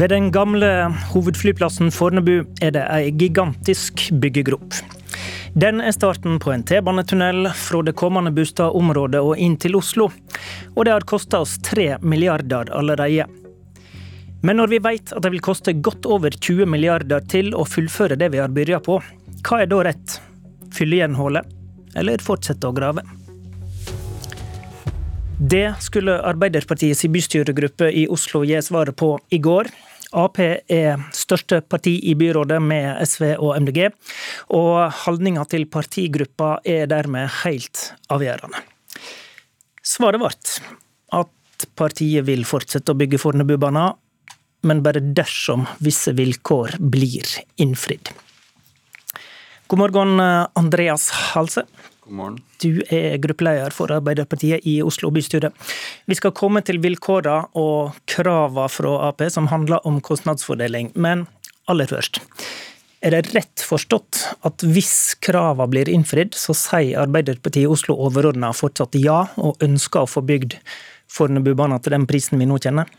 Ved den gamle hovedflyplassen Fornebu er det ei gigantisk byggegrop. Den er starten på en T-banetunnel fra det kommende boligområdet og inn til Oslo. Og det har kosta oss tre milliarder allerede. Men når vi vet at det vil koste godt over 20 milliarder til å fullføre det vi har begynt på, hva er da rett? Fylle igjen hullet, eller fortsette å grave? Det skulle Arbeiderpartiets bystyregruppe i Oslo gi svaret på i går. Ap er største parti i byrådet med SV og MDG, og holdninga til partigruppa er dermed helt avgjørende. Svaret vårt at partiet vil fortsette å bygge Fornebubanen, men bare dersom visse vilkår blir innfridd. God morgen, Andreas Halse. God morgen. Du er gruppeleder for Arbeiderpartiet i Oslo bystyre. Vi skal komme til vilkårene og kravene fra Ap som handler om kostnadsfordeling, men aller først. Er det rett forstått at hvis kravene blir innfridd, så sier Arbeiderpartiet i Oslo overordna fortsatt ja, og ønsker å få bygd Fornebubanen til den prisen vi nå kjenner?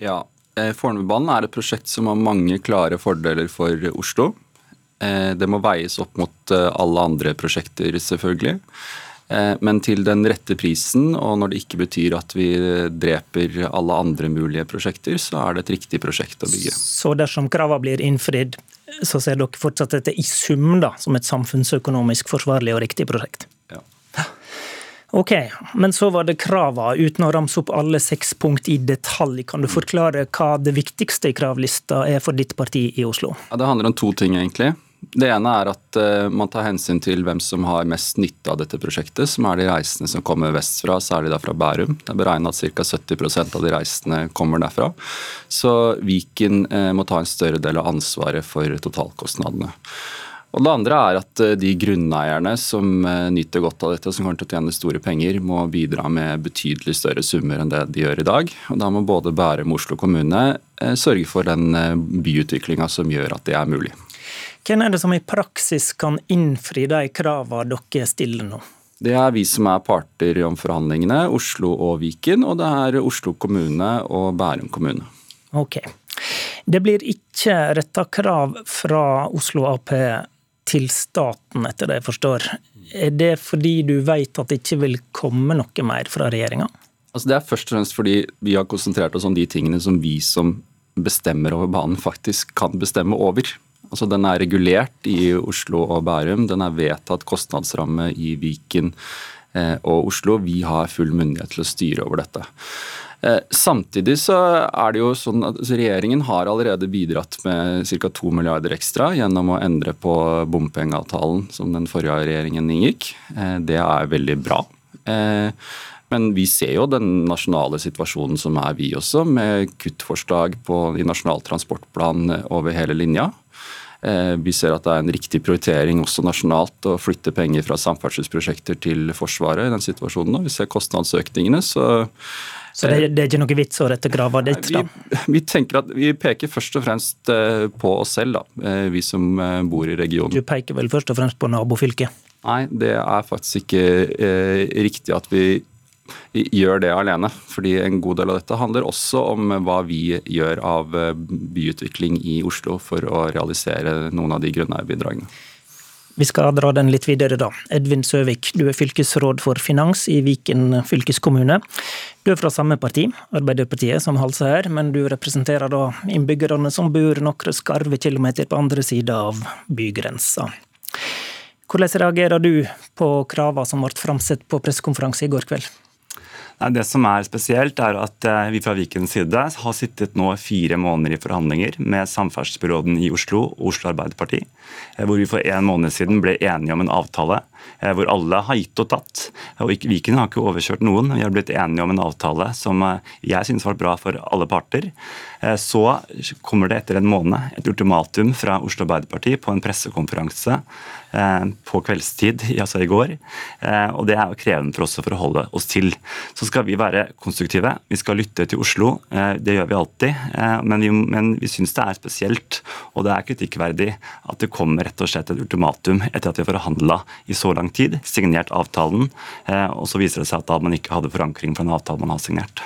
Ja. Eh, Fornebubanen er et prosjekt som har mange klare fordeler for Oslo. Eh, det må veies opp mot eh, alle andre prosjekter, selvfølgelig. Eh, men til den rette prisen, og når det ikke betyr at vi dreper alle andre mulige prosjekter, så er det et riktig prosjekt å bygge. Så dersom kravene blir innfridd, så ser dere fortsatt dette i sum da, som et samfunnsøkonomisk forsvarlig og riktig prosjekt? Ja. Ok, men så var det kravene, uten å ramse opp alle seks punkt i detalj. Kan du forklare hva det viktigste i kravlista er for ditt parti i Oslo? Ja, det handler om to ting, egentlig. Det ene er at uh, man tar hensyn til hvem som har mest nytte av dette prosjektet, som er de reisende som kommer vestfra, særlig da fra Bærum. Det er beregna at ca. 70% av de reisende kommer derfra. Så Viken uh, må ta en større del av ansvaret for totalkostnadene. Og Det andre er at uh, de grunneierne som nyter godt av dette, og som kommer til å tjene store penger, må bidra med betydelig større summer enn det de gjør i dag. Og Da må både Bærum og Oslo kommune sørge for den byutviklinga som gjør at det er mulig. Hvem er det som i praksis kan innfri de kravene dere stiller nå? Det er vi som er parter om forhandlingene, Oslo og Viken. Og det er Oslo kommune og Bærum kommune. Ok. Det blir ikke retta krav fra Oslo Ap til staten, etter det jeg forstår. Er det fordi du vet at det ikke vil komme noe mer fra regjeringa? Altså det er først og fremst fordi vi har konsentrert oss om de tingene som vi som bestemmer over banen, faktisk kan bestemme over. Altså Den er regulert i Oslo og Bærum. Den er vedtatt kostnadsramme i Viken eh, og Oslo. Vi har full myndighet til å styre over dette. Eh, samtidig så er det jo sånn at altså, Regjeringen har allerede bidratt med ca. 2 milliarder ekstra gjennom å endre på bompengeavtalen som den forrige regjeringen inngikk. Eh, det er veldig bra. Men vi ser jo den nasjonale situasjonen som er vi også, med kuttforslag på, i Nasjonal transportplan over hele linja. Eh, vi ser at det er en riktig prioritering også nasjonalt å flytte penger fra samferdselsprosjekter til Forsvaret i den situasjonen. Og vi ser kostnadsøkningene, så så det, det, er ikke noe vits å rette grava ditt, da? Vi, vi, tenker at vi peker først og fremst eh, på oss selv, da, eh, vi som bor i regionen. Du peker vel først og fremst på nabofylket? Nei, det er faktisk ikke eh, riktig at vi gjør det alene. Fordi en god del av dette handler også om hva vi gjør av eh, byutvikling i Oslo for å realisere noen av de grunneierbidragene. Vi skal dra den litt videre, da. Edvin Søvik, du er fylkesråd for finans i Viken fylkeskommune. Du er fra samme parti, Arbeiderpartiet, som halser her, men du representerer da innbyggerne som bor noen skarve kilometer på andre sida av bygrensa. Hvordan reagerer du på kravene som ble framsatt på pressekonferanse i går kveld? Det som er spesielt, er at eh, vi fra Vikens side har sittet nå fire måneder i forhandlinger med samferdselsbyråden i Oslo Oslo Arbeiderparti, eh, hvor vi for en måned siden ble enige om en avtale eh, hvor alle har gitt og tatt. Og Viken har ikke overkjørt noen. Vi har blitt enige om en avtale som jeg synes var bra for alle parter. Så kommer det etter en måned et ultimatum fra Oslo Arbeiderparti på en pressekonferanse på kveldstid, altså i går. Og det er jo krevende for oss å forholde oss til. Så skal vi være konstruktive. Vi skal lytte til Oslo. Eh, det gjør vi alltid. Men vi, men vi syns det er spesielt, og det er kritikkverdig, at det kommer rett og slett et ultimatum etter at vi har forhandla i så lang tid, signert avtalen, og så viser det seg at da man ikke hadde forankring for en avtale man har signert.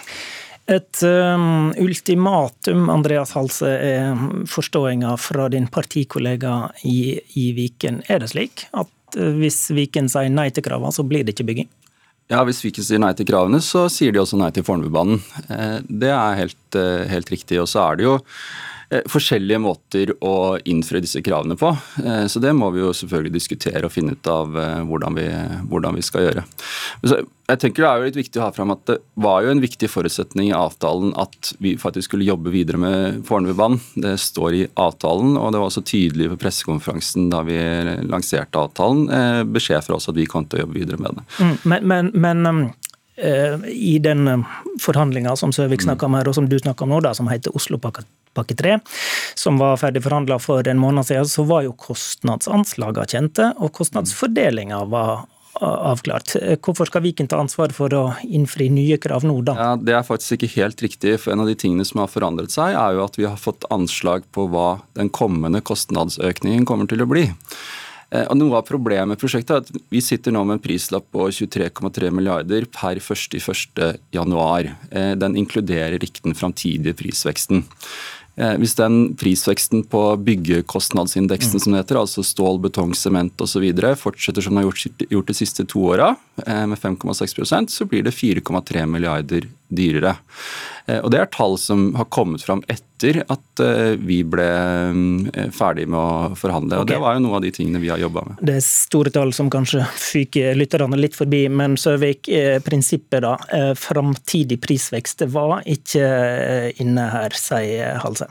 Et um, ultimatum, Andreas Halse, er forståinga fra din partikollega i, i Viken. Er det slik at hvis Viken sier nei til kravene, så blir det ikke bygging? Ja, Hvis vi ikke sier nei til kravene, så sier de også nei til Fornebubanen. Eh, det er helt, eh, helt riktig. Og så er det jo forskjellige måter å innfri disse kravene på. Eh, så det må vi jo selvfølgelig diskutere og finne ut av eh, hvordan vi, hvordan vi skal gjøre. Jeg tenker Det er jo litt viktig å ha fram at det var jo en viktig forutsetning i avtalen at vi faktisk skulle jobbe videre med Fornebubanen. Det står i avtalen, og det var også tydelig på pressekonferansen da vi lanserte avtalen, beskjed fra oss at vi kom til å jobbe videre med det. Mm, men, men, men um, i den forhandlinga som Søvik snakka om her, og som du snakka om nå, da, som heter Oslopakke pakke 3, som var ferdig forhandla for en måned siden, så var jo kostnadsanslagene kjente, og kostnadsfordelinga var avklart. Hvorfor skal Viken ta ansvar for å innfri nye krav nå, da? Ja, det er faktisk ikke helt riktig. for En av de tingene som har forandret seg, er jo at vi har fått anslag på hva den kommende kostnadsøkningen kommer til å bli. Eh, og Noe av problemet med prosjektet er at vi sitter nå med en prislapp på 23,3 milliarder per 1.1.januar. Eh, den inkluderer ikke den framtidige prisveksten. Eh, hvis den prisveksten på byggekostnadsindeksen som det heter, altså stål, betong, sement osv. fortsetter som den har gjort, gjort de siste to åra, med 5,6% så blir det 4,3 milliarder dyrere. Eh, og Det er tall som har kommet fram etter at vi ble ferdig med å forhandle. og okay. Det var jo noe av de tingene vi har jobba med. Det er store tall som kanskje fyker lytterne litt forbi, men Søvik, prinsippet da, framtidig prisvekst var ikke inne her, sier Halse.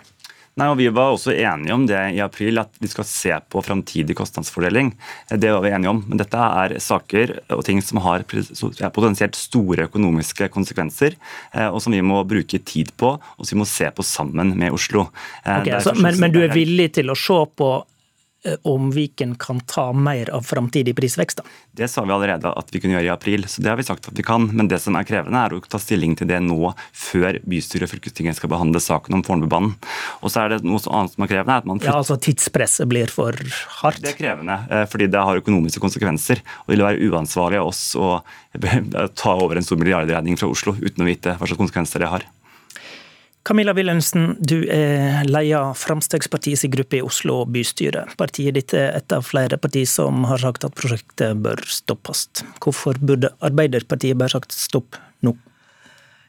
Nei, og Vi var også enige om det i april, at vi skal se på framtidig kostnadsfordeling. Det var vi enige om. Men dette er saker og ting som har potensielt store økonomiske konsekvenser, eh, og som vi må bruke tid på og som vi må se på sammen med Oslo. Eh, okay, altså, men, men du er villig til å se på om Viken kan ta mer av framtidig prisvekst? Da? Det sa vi allerede at vi kunne gjøre i april, så det har vi sagt at vi kan. Men det som er krevende, er å ta stilling til det nå, før bystyret og fylkestinget skal behandle saken om Fornebubanen. Og så er det noe annet som er krevende. at man... Ja, altså Tidspresset blir for hardt? Det er krevende, eh, fordi det har økonomiske konsekvenser. Og det vil være uansvarlig av oss å ta over en stor milliardregning fra Oslo uten å vite hva slags konsekvenser det har. Camilla Wilhelmsen, du er leder Fremskrittspartiets gruppe i Oslo bystyre. Partiet ditt er et av flere partier som har sagt at prosjektet bør stoppes. Hvorfor burde Arbeiderpartiet bare sagt stopp nå?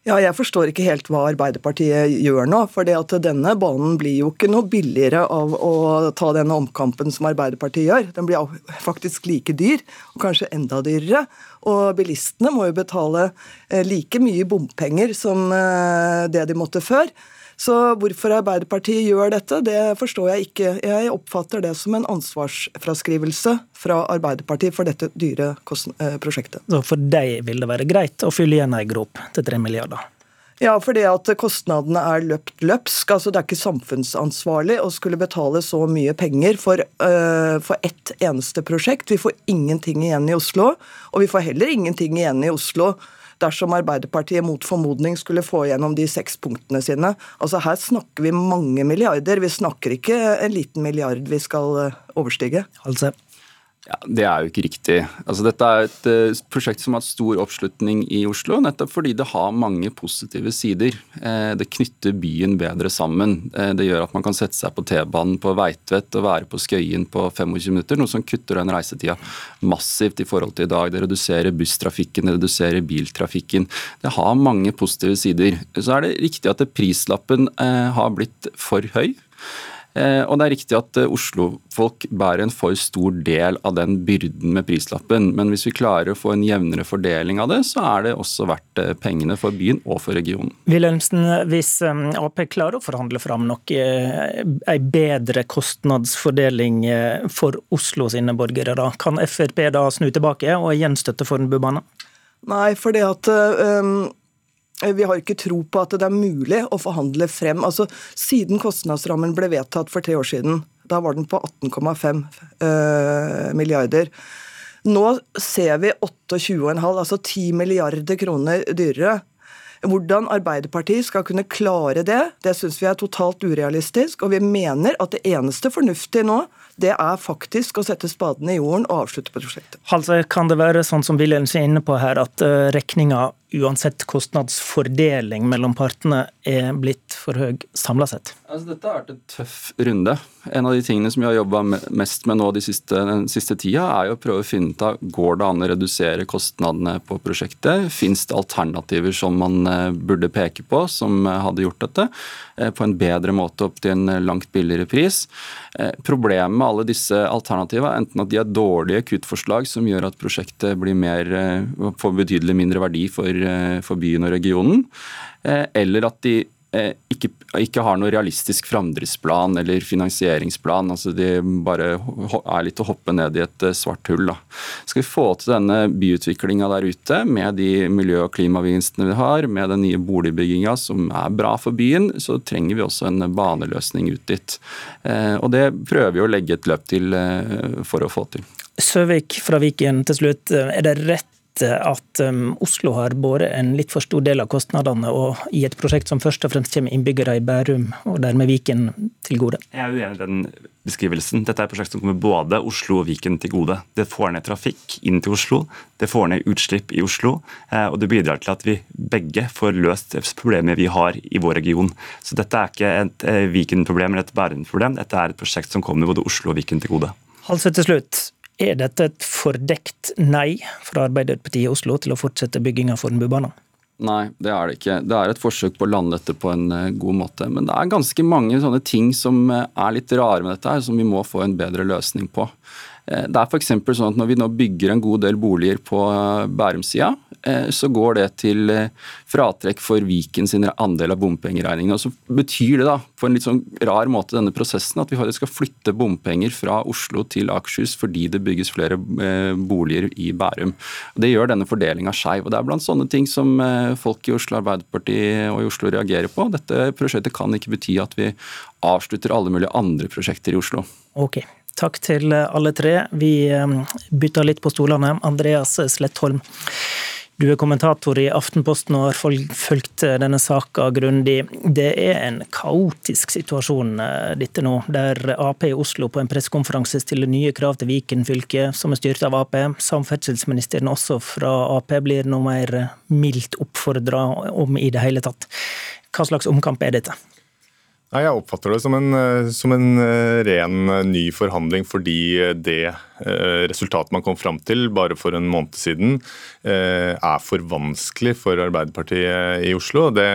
Ja, Jeg forstår ikke helt hva Arbeiderpartiet gjør nå. For det at denne banen blir jo ikke noe billigere av å ta denne omkampen som Arbeiderpartiet gjør. Den blir faktisk like dyr, og kanskje enda dyrere. Og bilistene må jo betale eh, like mye bompenger som eh, det de måtte før. Så hvorfor Arbeiderpartiet gjør dette, det forstår jeg ikke. Jeg oppfatter det som en ansvarsfraskrivelse fra Arbeiderpartiet for dette dyre eh, prosjektet. Så for deg vil det være greit å fylle igjen ei grop til tre milliarder? Ja, for det at kostnadene er løpt løpsk. altså Det er ikke samfunnsansvarlig å skulle betale så mye penger for, uh, for ett eneste prosjekt. Vi får ingenting igjen i Oslo, og vi får heller ingenting igjen i Oslo dersom Arbeiderpartiet mot formodning skulle få gjennom de seks punktene sine. Altså Her snakker vi mange milliarder. Vi snakker ikke en liten milliard vi skal eh, overstige. Altså. Ja, Det er jo ikke riktig. Altså, dette er et uh, prosjekt som har hatt stor oppslutning i Oslo, nettopp fordi det har mange positive sider. Eh, det knytter byen bedre sammen. Eh, det gjør at man kan sette seg på T-banen på Veitvet og være på Skøyen på 25 minutter, noe som kutter den reisetida massivt i forhold til i dag. Det reduserer busstrafikken, det reduserer biltrafikken. Det har mange positive sider. Så er det riktig at prislappen har blitt for høy. Eh, og det er riktig at eh, Oslo-folk bærer en for stor del av den byrden med prislappen. Men hvis vi klarer å få en jevnere fordeling av det, så er det også verdt eh, pengene for byen og for regionen. Wilhelmsen, hvis Ap klarer å forhandle fram noe, en bedre kostnadsfordeling for Oslo sine borgere, da, kan Frp da snu tilbake og igjen støtte Fornebubanen? Nei, for det at Eh, vi har ikke tro på at det er mulig å forhandle frem altså Siden kostnadsrammen ble vedtatt for tre år siden, da var den på 18,5 uh, milliarder. Nå ser vi 28,5, altså 10 milliarder kroner dyrere. Hvordan Arbeiderpartiet skal kunne klare det, det syns vi er totalt urealistisk. Og vi mener at det eneste fornuftige nå, det er faktisk å sette spaden i jorden og avslutte prosjektet. Altså, kan det være sånn som Wilhelmsen er inne på her, at uh, regninga uansett kostnadsfordeling mellom partene er blitt for høy samla sett? Altså, dette har vært en tøff runde. En av de tingene som vi har jobba mest med nå de siste, den siste tida, er å prøve å finne ut av går det an å redusere kostnadene på prosjektet. Fins det alternativer som man eh, burde peke på, som eh, hadde gjort dette eh, på en bedre måte opp til en langt billigere pris. Problemet med alle disse alternativene er enten at de er dårlige kuttforslag som gjør at prosjektet blir mer, får betydelig mindre verdi for, for byen og regionen, eller at de Eh, ikke, ikke, har noe realistisk framdriftsplan eller finansieringsplan. altså De bare er litt å hoppe ned i et eh, svart hull. Da. Skal vi få til denne byutviklinga der ute, med de miljø- og klimagevinstene vi har, med den nye boligbygginga som er bra for byen, så trenger vi også en baneløsning ut dit. Eh, og Det prøver vi å legge et løp til for å få til. Søvik fra Viken til slutt. Er det rett at um, Oslo har båret en litt for stor del av kostnadene og i et prosjekt som først og fremst kommer innbyggere i Bærum og dermed Viken til gode? Jeg er uenig i den beskrivelsen. Dette er et prosjekt som kommer både Oslo og Viken til gode. Det får ned trafikk inn til Oslo, det får ned utslipp i Oslo, eh, og det bidrar til at vi begge får løst problemet vi har i vår region. Så dette er ikke et eh, Viken-problem eller et Bærum-problem, dette er et prosjekt som kommer både Oslo og Viken til gode. Halse til slutt. Er dette et fordekt nei fra Arbeiderpartiet i Oslo til å fortsette bygginga av Fornebubanen? Nei, det er det ikke. Det er et forsøk på å lande dette på en eh, god måte. Men det er ganske mange sånne ting som eh, er litt rare med dette, her, som vi må få en bedre løsning på. Eh, det er f.eks. sånn at når vi nå bygger en god del boliger på Bærum-sida, så går det til eh, fratrekk for Viken sin andel av bompengeregningene. Og så betyr det da, på en litt sånn rar måte denne prosessen at vi skal flytte bompenger fra Oslo til Akershus fordi det bygges flere eh, boliger i Bærum. Det gjør denne fordelinga skeiv. Det er blant sånne ting som folk i Oslo Arbeiderparti og i Oslo reagerer på. Dette prosjektet kan ikke bety at vi avslutter alle mulige andre prosjekter i Oslo. Ok. Takk til alle tre. Vi bytter litt på stolene. Andreas Slettholm. Du er kommentator i Aftenposten og har fulgt denne saka grundig. Det er en kaotisk situasjon eh, dette nå, der Ap i Oslo på en pressekonferanse stiller nye krav til Viken fylke, som er styrt av Ap. Samferdselsministeren også fra Ap blir nå mer mildt oppfordra om i det hele tatt. Hva slags omkamp er dette? Nei, Jeg oppfatter det som en, eh, som en, eh, ren eh, ny forhandling fordi det resultatet man kom fram til bare for en måned siden, er for vanskelig for Arbeiderpartiet i Oslo. Det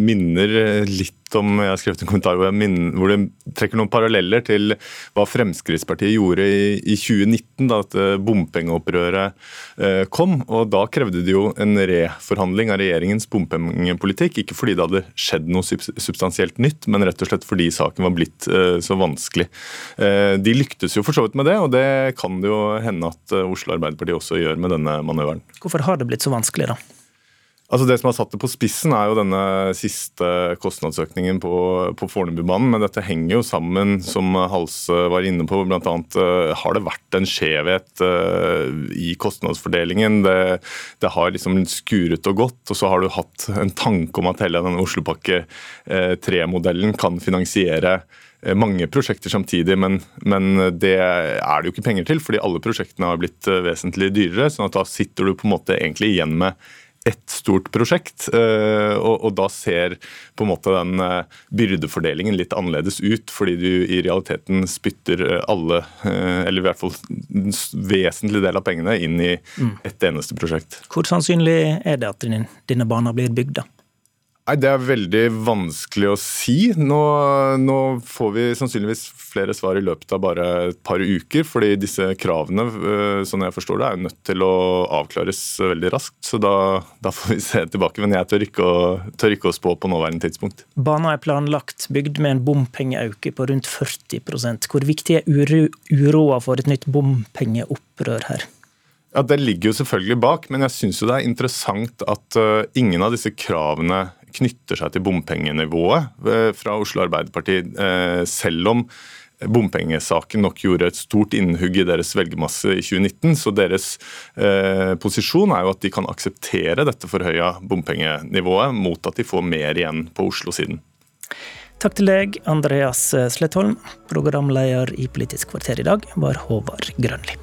minner litt om Jeg har skrevet en kommentar hvor, minner, hvor det trekker noen paralleller til hva Fremskrittspartiet gjorde i, i 2019, da at bompengeopprøret eh, kom. og Da krevde de jo en reforhandling av regjeringens bompengepolitikk. Ikke fordi det hadde skjedd noe substansielt nytt, men rett og slett fordi saken var blitt eh, så vanskelig. Eh, de lyktes jo for så vidt med det, og det kan det jo hende at Oslo Arbeiderparti også gjør med denne manøveren. Hvorfor har det blitt så vanskelig, da? Altså Det som har satt det på spissen, er jo denne siste kostnadsøkningen på, på Fornebubanen. Men dette henger jo sammen, som Halse var inne på. Blant annet uh, har det vært en skjevhet uh, i kostnadsfordelingen. Det, det, har liksom skuret og gått. Og så har du hatt en tanke om at hele denne Oslopakke 3-modellen uh, kan finansiere mange prosjekter samtidig, men, men, det er det jo ikke penger til, fordi alle prosjektene har blitt vesentlig dyrere. sånn at da sitter du på en måte egentlig igjen med ett stort prosjekt. Eh, og, og, da ser på en måte den eh, byrdefordelingen litt annerledes ut, fordi du i realiteten spytter eh, alle, eller i hvert fall en vesentlig del av pengene, inn i mm. ett eneste prosjekt. Hvor sannsynlig er det at denne banen blir bygd? da? Nei, Det er veldig vanskelig å si. Nå, nå, får vi sannsynligvis flere svar i løpet av bare et par uker. fordi disse kravene sånn jeg forstår det, er nødt til å avklares veldig raskt. Så da, da får vi se tilbake. Men jeg tør ikke, å, tør ikke å spå på nåværende tidspunkt. Banen er planlagt bygd med en bompengeauke på rundt 40 Hvor viktig er uro, uroa for et nytt bompengeopprør her? Ja, Det ligger jo selvfølgelig bak, men jeg syns det er interessant at uh, ingen av disse kravene knytter seg til bompengenivået uh, fra Oslo Arbeiderparti, uh, selv om bompengesaken nok gjorde et stort innhugg i deres velgermasse i 2019. Så deres posisjon er jo at de kan akseptere dette forhøya bompengenivået mot at de får mer igjen på Oslo-siden. Takk til deg, Andreas Slettholm. Programleder i Politisk kvarter i dag var Håvard Grønli.